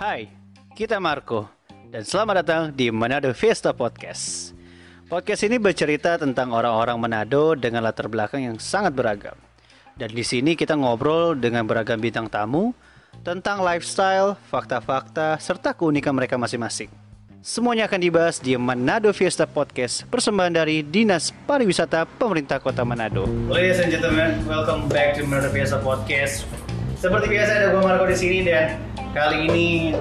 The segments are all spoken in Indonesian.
Hai, kita Marco dan selamat datang di Manado Fiesta Podcast. Podcast ini bercerita tentang orang-orang Manado dengan latar belakang yang sangat beragam. Dan di sini kita ngobrol dengan beragam bintang tamu tentang lifestyle, fakta-fakta, serta keunikan mereka masing-masing. Semuanya akan dibahas di Manado Fiesta Podcast, persembahan dari Dinas Pariwisata Pemerintah Kota Manado. Ladies and gentlemen, welcome back to Manado Fiesta Podcast. Seperti biasa ada gue Marco di sini dan kali ini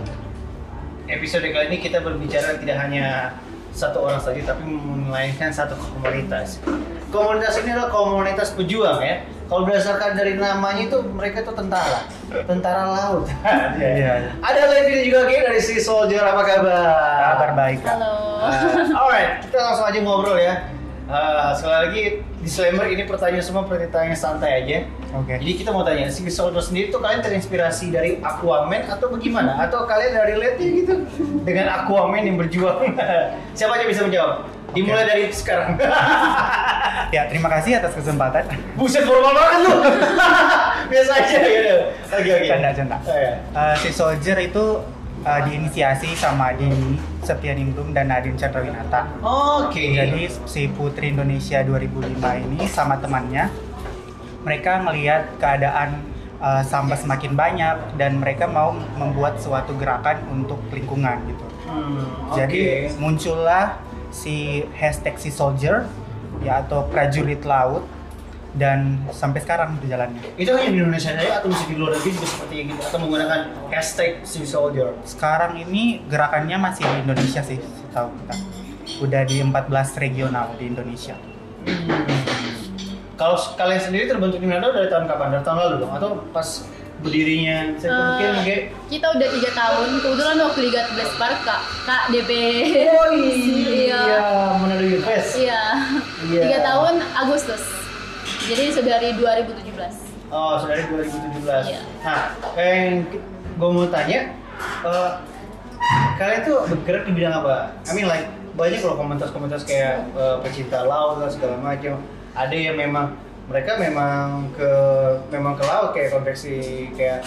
episode kali ini kita berbicara tidak hanya satu orang saja tapi melainkan satu komunitas. Komunitas ini adalah komunitas pejuang ya. Kalau berdasarkan dari namanya itu mereka itu tentara, tentara laut. Iya, iya. Ada lagi juga Ki dari si Soldier apa kabar? Kabar baik. Halo. Uh, alright, kita langsung aja ngobrol ya. Uh, sekali lagi disclaimer ini pertanyaan semua pertanyaan santai aja. Oke. Jadi kita mau tanya, si Soldier sendiri tuh kalian terinspirasi dari Aquaman atau bagaimana? Atau kalian dari relate gitu dengan Aquaman yang berjuang? Siapa aja bisa menjawab? Dimulai dari sekarang. Ya, terima kasih atas kesempatan. Buset formal banget lu. Biasa aja gitu. Oke oke. Canda-canda. Oh, ya. Eh, si Soldier itu eh, diinisiasi sama Dini Septianingrum dan Nadine Chandrawinata. Oke. Jadi si Putri Indonesia 2005 ini sama temannya mereka ngelihat keadaan eh, sampah semakin banyak dan mereka mau membuat suatu gerakan untuk lingkungan gitu. Hmm, Jadi oke. muncullah si hashtag si soldier ya atau prajurit laut dan sampai sekarang berjalannya. itu hanya di Indonesia saja atau masih di luar negeri juga seperti gitu atau menggunakan hashtag si soldier Sekarang ini gerakannya masih di Indonesia sih, setahu kita. Udah di 14 regional di Indonesia. kalau kalian sendiri terbentuk di Manado dari tahun kapan dari tahun lalu dong atau pas berdirinya saya Eh, mungkin kayak kita udah tiga tahun kebetulan waktu Liga 13 Park kak kak DP oh iya iya Manado Youth Fest iya Iya. tiga tahun Agustus. Jadi sudah dari 2017 oh sudah dari 2017 Iya. nah yang gue mau tanya eh, kalian tuh bergerak di bidang apa? I mean like banyak loh komunitas-komunitas kayak eh, pecinta laut dan segala macam. Ada yang memang mereka memang ke memang ke laut kayak konveksi kayak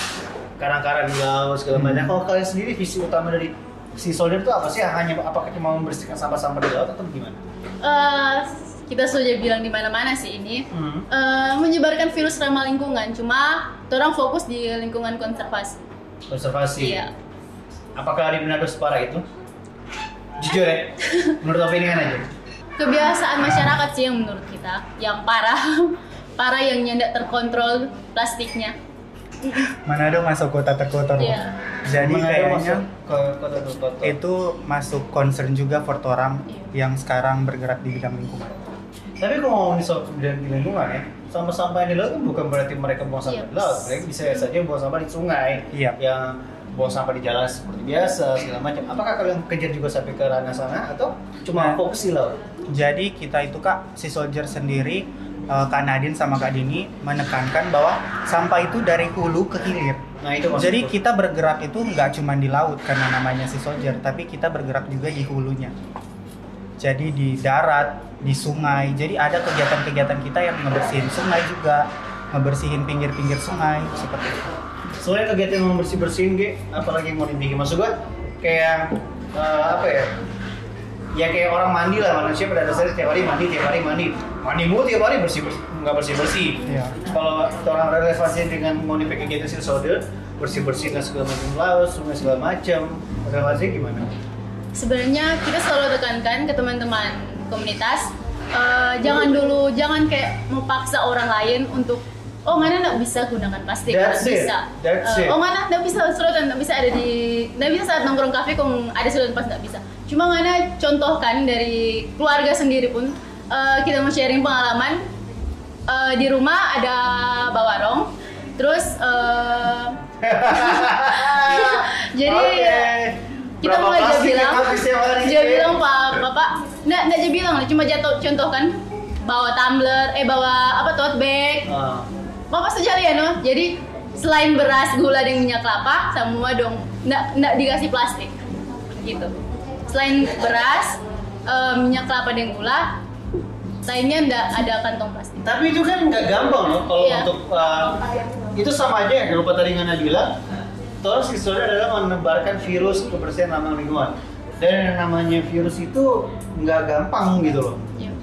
karang-karang di laut segala Hmm. macam. Kalau kalian sendiri visi utama dari si soldier itu apa sih? Hanya apakah cuma membersihkan sampah-sampah di laut atau gimana? Eh, kita sudah bilang di mana-mana sih ini Hmm. Eh, menyebarkan virus ramah lingkungan cuma orang fokus di lingkungan konservasi konservasi iya apakah di Manado separah itu jujur ya menurut opini kan aja kebiasaan masyarakat sih yang menurut kita yang parah parah yang nyendak terkontrol plastiknya Manado masuk kota terkotor. Iya. Jadi Manado kayaknya ke kota itu masuk concern juga for orang Iya. yang sekarang bergerak di bidang lingkungan. Tapi kalau ngomongin soal kemudian di lingkungan ya, sampah-sampah yang di laut kan bukan berarti mereka buang sampah Iya. di laut, mereka bisa saja buang sampah di sungai, Iya. yang buang sampah di jalan seperti biasa segala macam. Apakah kalian kejar juga sampai ke ranah sana atau cuma Nah. fokus di laut? Jadi kita itu kak si soldier sendiri eh, Kak Nadine sama Kak Dini menekankan bahwa sampah itu dari hulu ke hilir. Nah itu maksudku. Jadi kita bergerak itu nggak cuma di laut karena namanya si soldier, tapi kita bergerak juga di hulunya. Jadi di darat, di sungai. Jadi ada kegiatan-kegiatan kita yang ngebersihin sungai juga, ngebersihin pinggir-pinggir sungai seperti itu. soalnya kegiatan yang bersih bersihin ge apalagi mau dibikin maksud gua kayak eh, apa ya ya kayak orang mandi lah manusia pada dasarnya tiap hari mandi tiap hari mandi mandi mulu tiap hari bersih bersih nggak bersih bersih Iya. kalau orang relevansi dengan mau dipakai kegiatan si soldier bersih bersih dan segala macam laut sungai segala macam relevansinya gimana sebenarnya kita selalu tekankan ke teman-teman komunitas eh, jangan dulu jangan kayak memaksa orang lain untuk oh mana nggak bisa gunakan plastik That's nggak it. bisa it. Eh, oh mana nggak bisa sedotan nggak bisa ada di nggak bisa saat nongkrong kafe kong ada sedotan pas nggak bisa cuma mana contohkan dari keluarga sendiri pun eh, kita mau sharing pengalaman Eh, di rumah ada bawarong terus eh, jadi Oke. Kita Berapa mulai dia plastik bilang dia bilang pak bapak. Nggak nggak dia bilang cuma jatuh contoh kan bawa tumbler eh bawa apa tote bag. Ah. bapak ya no jadi selain beras gula dan minyak kelapa semua dong nggak nggak dikasih plastik. Gitu. Selain beras eh, minyak kelapa dan gula lainnya ndak ada kantong plastik. Tapi itu kan nggak gampang loh kalau Iya. untuk uh, itu sama aja yang lupa tadi Ngana bilang. Terus istilahnya adalah menebarkan virus kebersihan lambang lingkungan. Dan yang namanya virus itu nggak gampang gitu loh. Iya.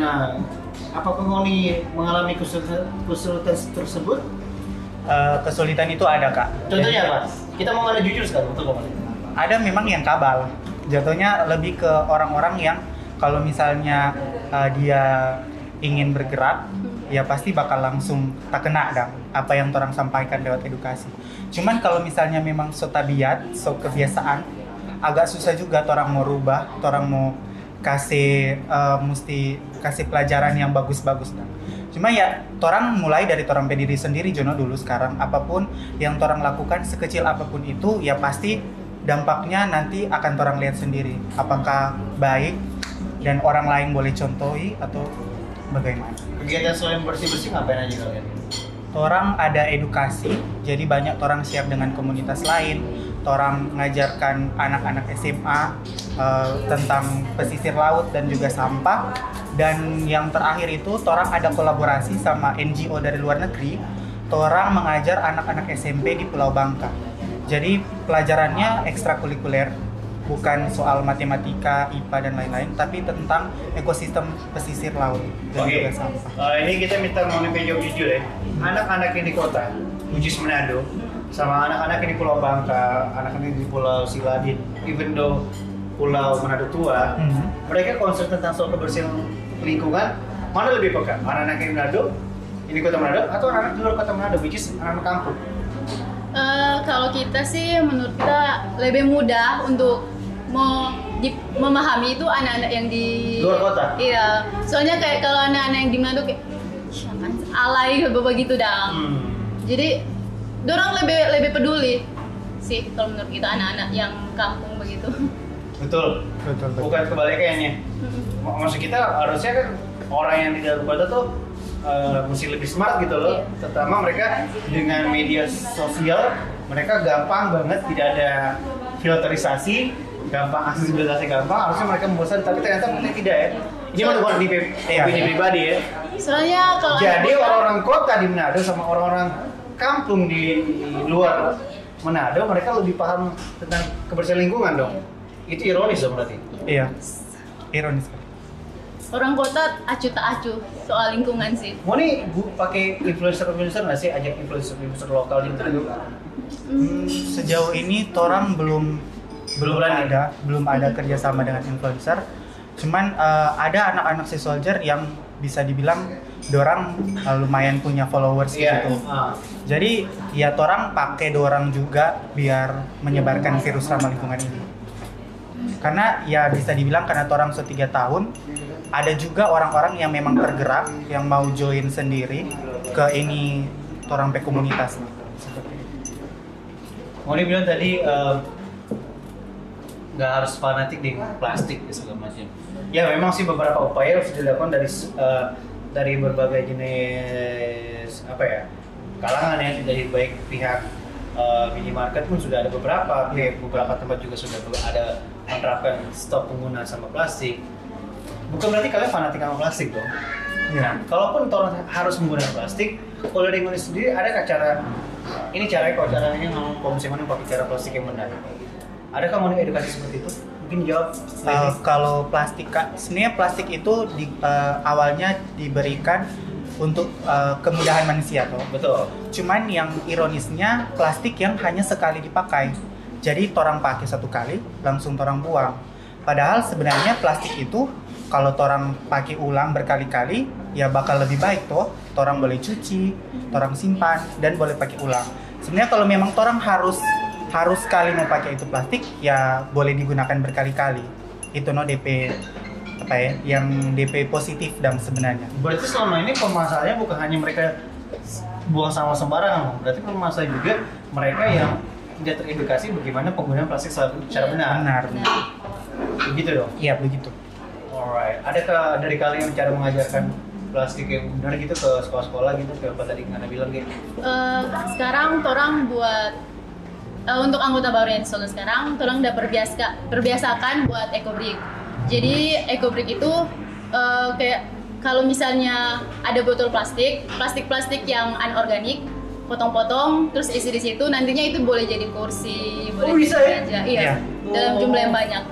Nah, apakah Ngoni mengalami kesulitan, kesulitan tersebut? Eh, kesulitan itu ada kak. Contohnya apa? Kita mau ngana jujur sekarang untuk apa? Ada memang yang kabal. Jatuhnya lebih ke orang-orang yang kalau misalnya eh, dia ingin bergerak, ya pasti bakal langsung tak kena dong apa yang orang sampaikan lewat edukasi. Cuman kalau misalnya memang so tabiat, so kebiasaan, agak susah juga orang mau rubah, orang mau kasih eh, mesti kasih pelajaran yang bagus-bagus dong. Cuma ya, orang mulai dari orang pendiri sendiri Jono dulu sekarang apa pun yang orang lakukan sekecil apa pun itu ya pasti dampaknya nanti akan orang lihat sendiri apakah baik dan orang lain boleh contohi atau bagaimana. Kegiatan selain bersih-bersih ngapain aja kalian? Orang ada edukasi, jadi banyak orang siap dengan komunitas lain. Orang ngajarkan anak-anak SMA eh, tentang pesisir laut dan juga sampah. Dan yang terakhir itu, orang ada kolaborasi sama NGO dari luar negeri. Orang mengajar anak-anak SMP di Pulau Bangka. Jadi pelajarannya ekstrakurikuler, bukan soal matematika, IPA dan lain-lain, tapi tentang ekosistem pesisir laut dan Oke, juga sampah. Eh, ini kita minta Ngoni jawab jujur ya. Anak-anak yang di kota, Ujis Manado, sama anak-anak yang di Pulau Bangka, anak-anak yang di Pulau Siladin, even though Pulau Manado tua, Mhm. mereka concern tentang soal kebersihan lingkungan, mana lebih peka? Anak-anak yang di Manado, ini kota Manado, atau anak-anak di luar kota Manado, which is anak-anak kampung? Eh, kalau kita sih menurut kita lebih mudah untuk mau di- memahami itu anak-anak yang di Luar kota? Iya. Soalnya kayak kalau anak-anak yang di Manado kayak "Ih, apaan sih? alay begitu dang. Hmm. Jadi dorang lebih lebih peduli sih kalau menurut kita anak-anak yang kampung begitu. Betul, Betul, betul. bukan kebalikannya. Mak- Maksud kita harusnya kan orang yang di dalam kota tuh uh, mesti lebih smart gitu loh. Iya. Terutama mereka dengan media sosial, mereka gampang banget tidak ada filterisasi, gampang aksesibilitasnya gampang. Harusnya mereka membosan, tapi ternyata mereka tidak ya. Ini mah bukan di Iya. opini pribadi ya. Soalnya kalau Jadi orang-orang kota di Manado sama orang-orang kampung di luar Manado, mereka lebih paham tentang kebersihan lingkungan dong. Itu ironis dong berarti. Iya, ironis. orang kota acu tak acu soal lingkungan sih. Mau nih bu pakai influencer-influencer nggak sih ajak influencer-influencer lokal di Manado? Hmm, sejauh ini Torang belum Belum ada belum ada kerjasama dengan influencer. Cuman eh, ada anak-anak si soldier yang bisa dibilang dorang eh, lumayan punya followers Iya. gitu. Ah. Jadi ya torang pakai dorang juga biar menyebarkan virus ramah lingkungan ini. Karena ya bisa dibilang karena torang sudah tiga tahun, ada juga orang-orang yang memang tergerak yang mau join sendiri ke ini torang pe komunitas. Moni bilang tadi eh, nggak harus fanatik dengan plastik dan segala macam. Ya memang sih beberapa upaya harus dilakukan dari eh, dari berbagai jenis apa ya kalangan ya dari baik pihak eh, minimarket pun sudah ada beberapa, pihak beberapa tempat juga sudah ada menerapkan stop penggunaan sama plastik. Bukan berarti kalian fanatik sama plastik dong. Ya. Kalaupun orang harus menggunakan plastik, kalau dari Indonesia sendiri ada cara ini caranya kalau caranya ngomong misalnya pakai cara plastik yang benar. Adakah mau edukasi seperti itu? Mungkin jawab. Uh, kalau plastik sebenarnya plastik itu di, uh, awalnya diberikan untuk uh, kemudahan manusia toh. Betul. Cuman yang ironisnya plastik yang hanya sekali dipakai. Jadi torang pakai satu kali langsung torang buang. Padahal sebenarnya plastik itu kalau torang pakai ulang berkali-kali ya bakal lebih baik toh. Torang boleh cuci, torang simpan dan boleh pakai ulang. Sebenarnya kalau memang torang harus harus sekali mau pakai itu plastik ya boleh digunakan berkali-kali. Itu no DP apa ya yang DP positif dan sebenarnya. Berarti selama ini permasalahannya bukan hanya mereka buang sama sembarangan, berarti permasalahan juga mereka yang tidak teredukasi bagaimana penggunaan plastik secara secara benar. Benar. Begitu dong. Iya begitu. Alright. Adakah dari kalian cara mengajarkan plastik yang benar gitu ke sekolah-sekolah gitu kayak apa tadi Ngana bilang gitu? eh, sekarang orang buat eh, untuk anggota baru yang solo sekarang, orang udah perbiasa perbiasakan buat ecobrik. Jadi ecobrik itu eh, kayak kalau misalnya ada botol plastik, plastik-plastik yang anorganik, potong-potong, terus isi di situ, nantinya itu boleh jadi kursi, boleh Oh, bisa jadi ya? Iya, Iya. dalam Oh. jumlah yang banyak.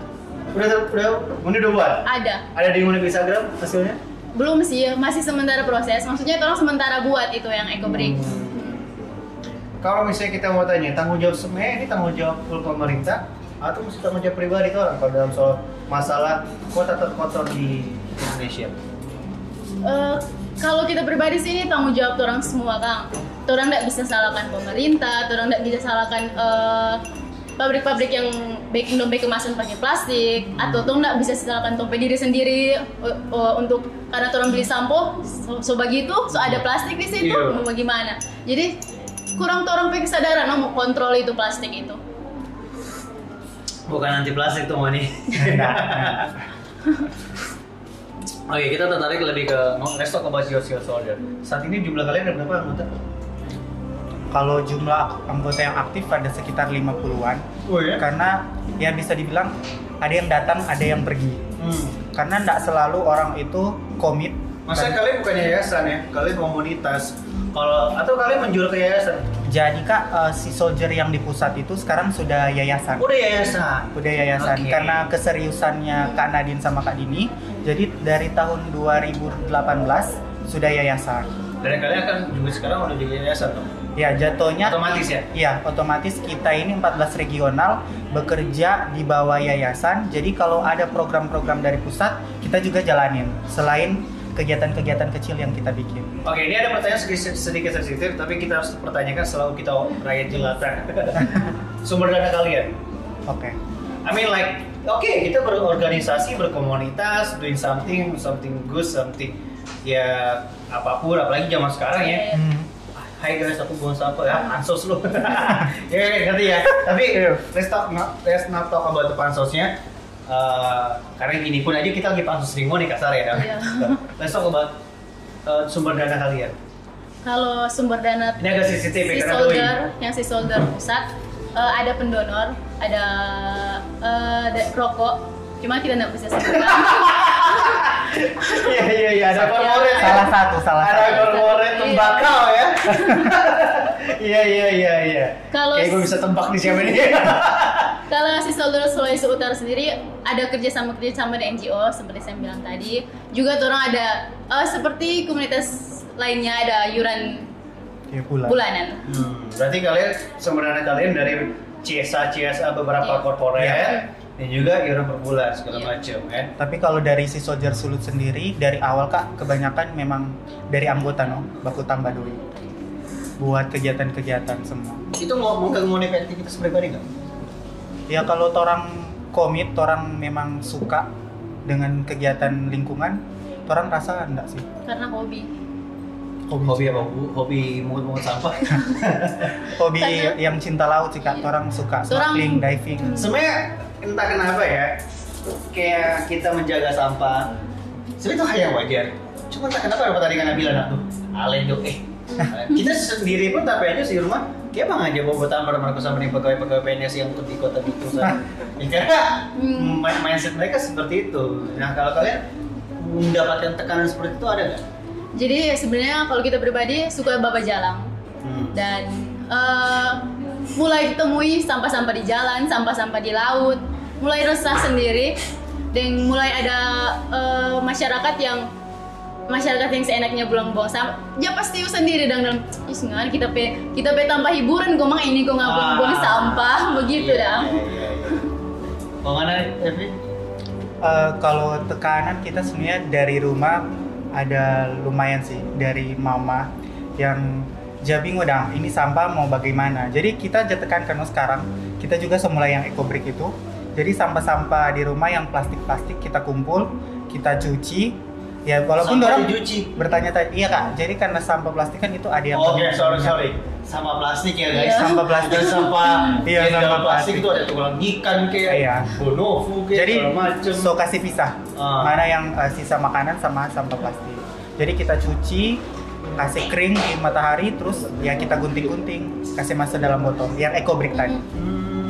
Udah udah Muni udah buat? Ada. Ada di Muni Instagram hasilnya? Belum sih, masih sementara proses. Maksudnya orang sementara buat itu yang eco brick. Hmm. Kalau misalnya kita mau tanya, tanggung jawab sebenarnya ini tanggung jawab full pemerintah atau mesti tanggung jawab pribadi orang kalau dalam soal masalah kota terkotor di Indonesia? Eh, kalau kita pribadi sih ini tanggung jawab orang semua kang. Orang nggak bisa salahkan pemerintah, orang nggak bisa salahkan eh, pabrik-pabrik yang baking dompet kemasan pakai plastik, atau tuh nggak bisa salahkan dompet diri sendiri eh, eh, untuk karena orang beli sampo, so, so begitu, so ada plastik di situ, Iya. mau bagaimana? Jadi kurang orang pakai kesadaran no, mau kontrol itu plastik itu. Bukan anti plastik tuh Moni. Oke, kita tertarik lebih ke let's talk about your soldier. Saat ini jumlah kalian ada berapa anggota? Kalau jumlah anggota yang aktif ada sekitar 50-an. Oh ya? Karena ya bisa dibilang ada yang datang, ada yang pergi. Hmm. Karena tidak selalu orang itu komit. Masa kalian bukan yayasan ya? Kalian komunitas. Kalau atau kalian menjual ke yayasan? Jadi kak eh, si soldier yang di pusat itu sekarang sudah yayasan. Udah yayasan. Udah yayasan Oke. karena keseriusannya Kak Nadine sama Kak Dini. Jadi dari tahun 2018 sudah yayasan. Dan kalian kan juga sekarang udah jadi yayasan dong. Ya jatuhnya Otomatis ya? Iya, otomatis kita ini 14 regional bekerja di bawah yayasan. Jadi kalau ada program-program dari pusat, kita juga jalanin. Selain kegiatan-kegiatan kecil yang kita bikin. Oke, ini ada pertanyaan sedikit, sedikit sensitif, tapi kita harus pertanyakan selalu kita rakyat jelata. Sumber dana kalian. Oke. I mean like, oke kita berorganisasi, berkomunitas, doing something, something good, something ya apa pun, apalagi zaman sekarang ya. Hmm. Hai guys, aku buang sampah ya, pansos lu. ya ngerti ya. Tapi Iya. let's talk not, let's not talk about the pansosnya. Eh, karena gini pun aja kita lagi pansos ringo nih kasar ya. Iya. let's talk about eh, sumber dana kalian. Kalau sumber dana Ini agak sensitif ya si doi. yang si soldier pusat eh, ada pendonor, ada da- rokok. Cuma kita nggak bisa sebutkan. Iya iya iya ada korporat. Salah satu, salah Ada satu. korporat Iya. tembakau ya. Iya iya iya iya. Kalau Kayak gue bisa tebak nih siapa nih. Kalau si soldier Sulawesi Utara sendiri ada kerjasama kerjasama dengan NGO seperti saya bilang tadi. Juga orang ada eh, seperti komunitas lainnya ada yuran Ya bulan. bulanan. Hmm, berarti kalian dana kalian dari CSA CSA beberapa Iya. korporat Iya. dan juga iuran per bulan segala Iya. macam kan. Tapi kalau dari si soldier sulut sendiri dari awal kak kebanyakan memang dari anggota no baku tambah dulu buat kegiatan-kegiatan semua. Itu mau mau ngomongin aktivitas pribadi nggak? Ya kalau orang komit, orang memang suka dengan kegiatan lingkungan, orang rasa enggak sih? Karena hobi. Hobi apa bu? Hobi mungut-mungut sampah. Hobi Karena- yang cinta laut sih kak, orang suka Orang- snorkeling, diving. Sebenarnya entah kenapa ya, kayak kita menjaga sampah. Sebenarnya itu hal yang wajar. Cuma entah kenapa apa tadi kan bilang tuh, alen tuh kita sendiri pun tapi aja di rumah kayak bang aja bawa tampar mereka sama nih pegawai-pegawai PNS yang di kota itu kan. ya, karena Hmm. mi- mindset mereka seperti itu. Nah kalau kalian mendapatkan tekanan seperti itu ada nggak? Jadi sebenarnya kalau kita pribadi suka bawa jalan Hmm. dan eh, mulai ditemui sampah-sampah di jalan, sampah-sampah di laut, mulai resah sendiri dan mulai ada eh, masyarakat yang masyarakat yang seenaknya buang buang sampah, ya pasti sendiri dan dalam "Ih, nggak, kita pe kita pe tambah hiburan kok mang ini kok nggak buang buang Ah. sampah begitu Iya, dah. Iya, iya, iya. Mana, Evi? Eh, kalau tekanan kita sebenarnya dari rumah ada lumayan sih dari mama yang Jabi ngodang ini sampah mau bagaimana jadi kita aja tekankan oh, sekarang kita juga semula yang ekobrik itu jadi sampah-sampah di rumah yang plastik-plastik kita kumpul kita cuci ya walaupun Sampah orang dicuci. bertanya tanya iya kak jadi karena sampah plastik kan itu ada yang Oke, sorry minyak. sorry. Sampah plastik ya guys. Iya. Sampah plastik. Dan sampah Iya, sampah plastik plastik. itu ada tulang ikan kayak Iya. bonovo kayak jadi macem. so kasih pisah Ah. mana yang uh, sisa makanan sama sampah plastik jadi kita cuci kasih kering di matahari terus ya kita gunting-gunting kasih masuk dalam botol yang eco brick tadi Hmm.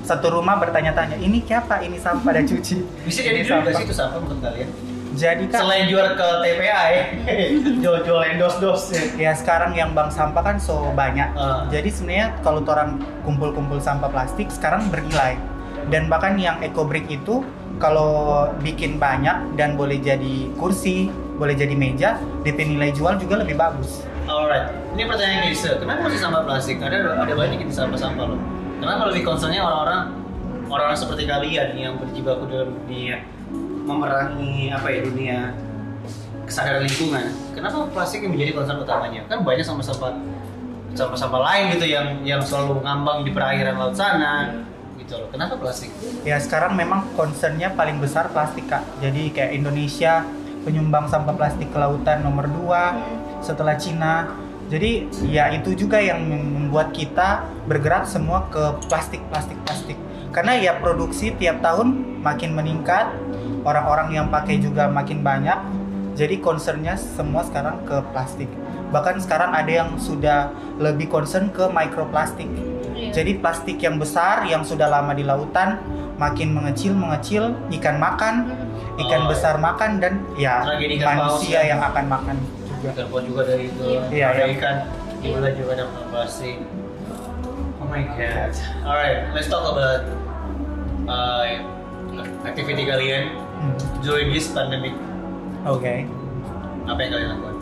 satu rumah bertanya-tanya ini siapa ini sampah dan cuci Bisa jadi juga sampah. sih itu sampah menurut kalian? Jadi kan Selain jual ke TPA ya, jual-jual endos-dos ya. ya sekarang yang bank sampah kan so banyak. Ah. Jadi sebenarnya kalau orang kumpul-kumpul sampah plastik sekarang bernilai. Dan bahkan yang ecobrick itu kalau bikin banyak dan boleh jadi kursi, boleh jadi meja, DP nilai jual juga lebih bagus. Alright, ini pertanyaan Lisa. Kenapa masih sampah plastik? Ada ada banyak ini sampah-sampah loh. Kenapa lebih concernnya orang-orang orang-orang seperti kalian yang berjibaku dalam dunia memerangi apa ya dunia kesadaran lingkungan. Kenapa plastik yang menjadi concern utamanya? Kan banyak sampah-sampah sampah-sampah lain gitu yang yang selalu ngambang di perairan laut sana gitu loh. Kenapa plastik? Ya sekarang memang concernnya paling besar plastik kak. Jadi kayak Indonesia penyumbang sampah plastik ke lautan nomor 2 setelah Cina. Jadi ya itu juga yang membuat kita bergerak semua ke plastik plastik plastik. Karena ya produksi tiap tahun makin meningkat, orang-orang yang pakai juga makin banyak. Jadi concernnya semua sekarang ke plastik. Bahkan sekarang ada yang sudah lebih concern ke microplastik. Iya. Jadi plastik yang besar yang sudah lama di lautan makin mengecil mengecil ikan makan, ikan Oh. besar makan dan ya manusia ya. yang akan makan juga. Terbuat juga dari itu. Iya, ada iya. ikan. Juga juga ada plastik. Oh my god. Alright, let's talk about uh, activity kalian Hmm, during this pandemic. Oke. Apa yang kalian lakukan?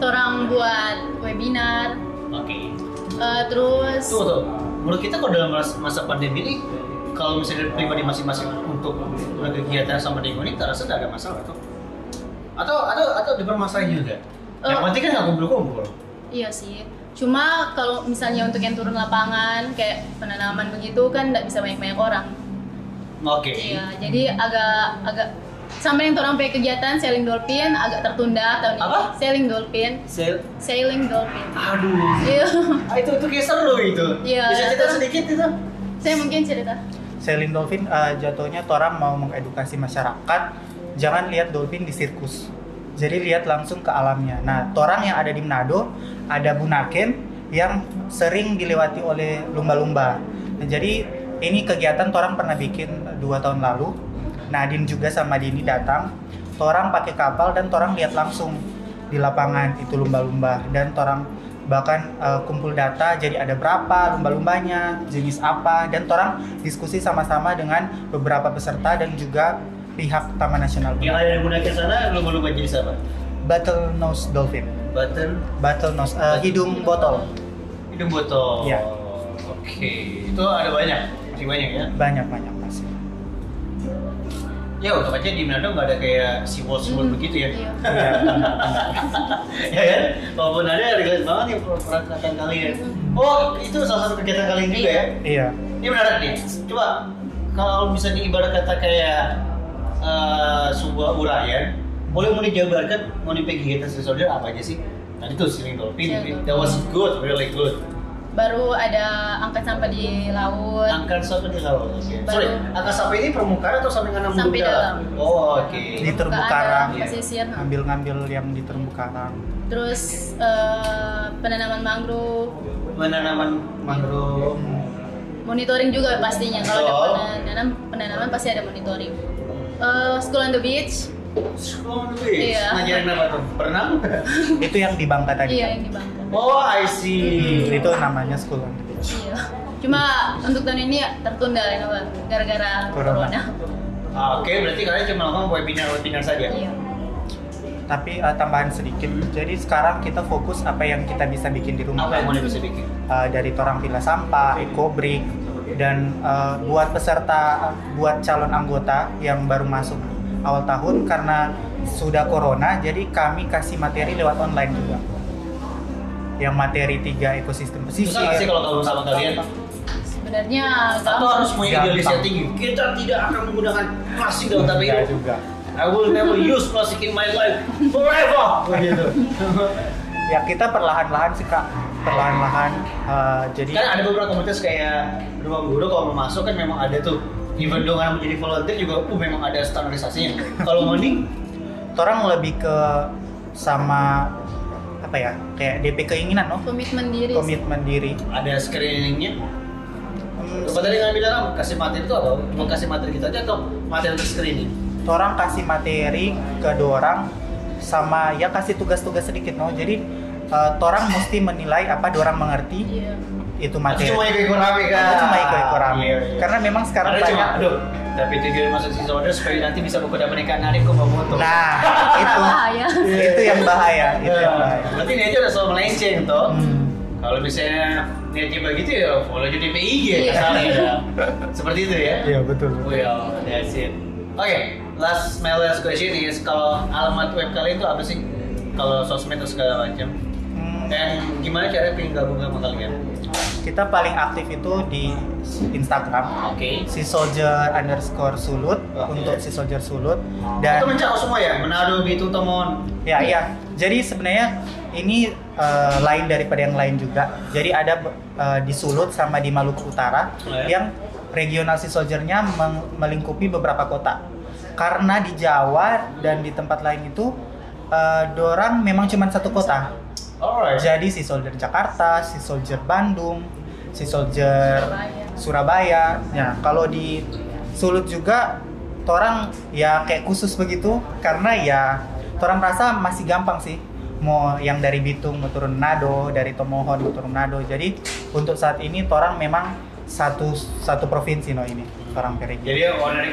Orang buat webinar, Oke. eh, terus Tunggu tuh. Menurut kita kalau dalam masa, masa pandemi ini, kalau misalnya pribadi masing-masing untuk berkegiatan sama lingkungan ini, terasa tidak ada masalah tuh. Atau atau atau dipermasalahin juga. Yang Oh. penting kan nggak kumpul-kumpul. iya sih. Cuma kalau misalnya untuk yang turun lapangan kayak penanaman begitu kan nggak bisa banyak-banyak orang. Oke. Iya, jadi agak agak sampai yang orang pakai kegiatan sailing dolphin agak tertunda tahun Apa? ini. Sailing dolphin, Sel. sailing dolphin. Aduh. Iya. Ah, itu itu kayak seru itu. Iya, Bisa cerita itu- sedikit itu. Saya mungkin cerita. Sailing dolphin eh, jatuhnya orang mau mengedukasi masyarakat jangan lihat dolphin di sirkus. Jadi lihat langsung ke alamnya. Nah, orang yang ada di Manado ada Bunaken yang sering dilewati oleh lumba-lumba. Nah, jadi ini kegiatan orang pernah bikin dua tahun lalu. Nadine juga sama Dini datang. Torang pakai kapal dan torang lihat langsung di lapangan itu lumba-lumba dan torang bahkan eh, kumpul data jadi ada berapa lumba-lumbanya jenis apa dan torang diskusi sama-sama dengan beberapa peserta dan juga pihak Taman Nasional Yang Bunga. ada di Bunaken sana lumba-lumba jadi siapa? Battle nose dolphin Button battle nose eh, hidung botol hidung botol. Iya. Oke. Itu ada banyak. Masih banyak ya. banyak banyak masih Ya untuk aja di Manado nggak ada kayak simbol simbol Hmm, begitu ya. Iya. Iya, ya kan? Walaupun ada relate banget nih perasaan kalian. Oh itu salah satu kegiatan kalian juga ya? iya Ini menarik nih. Coba kalau misalnya ibarat kata kayak eh, sebuah uraian, boleh mau dijabarkan mau dipegang kegiatan sesuatu apa aja sih? Tadi tuh sailing dolphin, Sailing that was good, really good. Baru ada angkat sampah di laut. Angkat sampai di laut. oke. Baru- Sorry, angkat sampai ini permukaan atau sampai kanan Sampai dalam. Oh oke. di terumbu karang pesisir. ngambil-ngambil yang di terumbu karang Terus eh, penanaman mangrove, Penanaman mangrove. monitoring juga pastinya. Kalau Oh. ada penanam, penanaman pasti ada monitoring. Eh, school on the beach, School on the beach. Iya. Ngajarin apa tuh? Berenang? itu yang di Bangka tadi iya yang di Bangka. Oh, I see. itu namanya school on the beach Iya. Cuma untuk tahun ini tertunda ya, Bang, gara-gara Corona. corona. Ah, Oke, berarti kalian cuma lakukan webinar-webinar saja. Iya. tapi eh, tambahan sedikit jadi sekarang kita fokus apa yang kita bisa bikin di rumah Apa yang mau bisa bikin? Uh, dari torang pila sampah, ekobrik, dan uh, buat peserta, buat calon anggota yang baru masuk awal tahun karena sudah corona, jadi kami kasih materi lewat online juga. Yang materi tiga ekosistem pesisir. Susah nggak sih kalau kamu sama kalian? Sebenarnya Atau harus punya idealisasi tinggi? Kita tidak akan menggunakan plastik dalam tapi Enggak juga. I will never use plastic in my life forever. Begitu. Ya kita perlahan-lahan sih kak, perlahan-lahan. uh, jadi kan ada beberapa komunitas kayak rumah guru kalau mau masuk kan memang ada tuh even though karena menjadi volunteer juga uh memang ada standarisasinya kalau mending orang lebih ke sama apa ya kayak DP keinginan no komitmen diri. sih. komitmen diri ada screeningnya Hmm, Coba tadi nggak bilang kasih materi itu apa? Cuma kasih materi kita aja atau materi untuk screening? orang kasih materi ke dorang sama ya kasih tugas-tugas sedikit no jadi eh, orang mesti menilai apa dorang mengerti Iya. itu materi cuma ikut-ikut rame kan. Aku cuma ikut-ikut rame. Iya, iya. Karena memang sekarang Ada cuma, banyak- aduh, tapi tujuan masuk si order supaya nanti bisa menggoda pernikahan adikku mau foto. nah itu Bahaya. itu yang bahaya itu yang bahaya Berarti niatnya udah selalu melenceng toh. Hmm. Kalau misalnya niatnya begitu ya follow jadi PIG ya Iya. kasarnya ya. Seperti itu ya. iya betul Well, that's it. Oke, last my last question is kalau alamat web kalian itu apa sih? Kalau sosmed atau segala macam. Dan gimana cara pengen gabung sama kalian? kita paling aktif itu di Instagram Oke. si soldier underscore sulut Oke. untuk si soldier sulut Itu dan mencakup semua ya? Manado, Bitung, Tomon. ya iya jadi sebenarnya ini eh, lain daripada yang lain juga jadi ada eh, di Sulut sama di Maluku Utara Oh, ya? yang regional si soldiernya melingkupi beberapa kota karena di Jawa dan di tempat lain itu eh, dorang memang cuma satu kota Alright. jadi si soldier Jakarta si soldier Bandung si soldier Surabaya. Ya, kalau di Sulut juga orang ya kayak khusus begitu karena ya orang rasa masih gampang sih mau yang dari Bitung mau turun Nado, dari Tomohon mau turun Nado. Jadi untuk saat ini orang memang satu satu provinsi no ini orang pergi. Jadi orang dari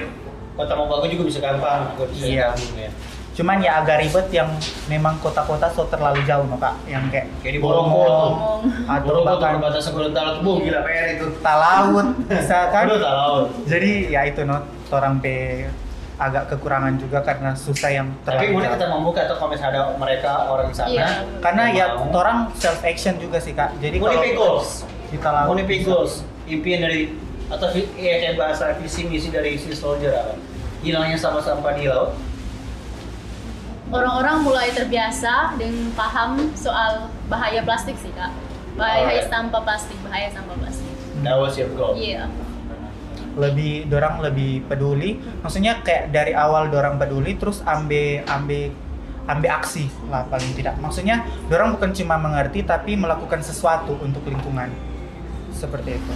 kota Mobagu juga bisa gampang, bisa Iya. gabung ya. Cuman ya agak ribet yang memang kota-kota so terlalu jauh no kak, yang kayak Kayak di Bolong Bolongkot. atau bahkan perbatasan Gorontalo tuh, gila PR itu. Talaut bisa kan? Aduh, tak laut. Jadi ya itu no orang pe agak kekurangan juga karena susah yang Tapi terlalu kemudian jauh. kita membuka tuh kalau misalnya ada mereka orang di sana. Iya. karena ya mau. orang self action juga sih kak. Jadi kalau Monipe goals. kita laut Monipe goals. Impian dari atau ya kayak bahasa visi misi dari si soldier apa? Hilangnya sampah-sampah di laut. Orang-orang mulai terbiasa dan paham soal bahaya plastik sih kak. Bahaya Alright. sampah plastik, bahaya sampah plastik. That was your goal. Iya. lebih dorang lebih peduli. Maksudnya kayak dari awal dorang peduli terus ambil ambil ambil aksi lah paling tidak. Maksudnya dorang bukan cuma mengerti tapi melakukan sesuatu untuk lingkungan. Seperti itu.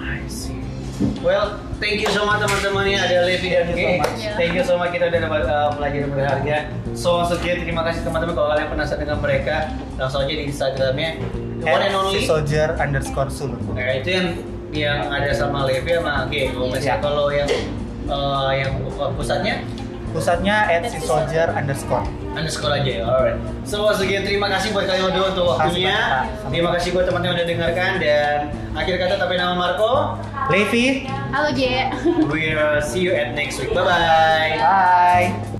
I see. Well, thank you so much teman-teman ya ada Levi dan Thank you so Ge. much. Thank you so much kita udah dapat uh, pelajaran berharga. So once again terima kasih teman-teman kalau kalian penasaran dengan mereka langsung aja di Instagramnya the one and only. soldier underscore sulut. Nah, itu yang yang ada sama Levi sama G. Kalau Iya. kalau yang uh, yang pusatnya Pusatnya at si soldier underscore. Underscore aja ya. Alright. So once again terima kasih buat kalian berdua untuk waktunya. Terima kasih buat teman-teman yang udah dengarkan dan akhir kata tapi nama Marco. Levi, Halo G. We'll see you at next week. Bye bye. bye.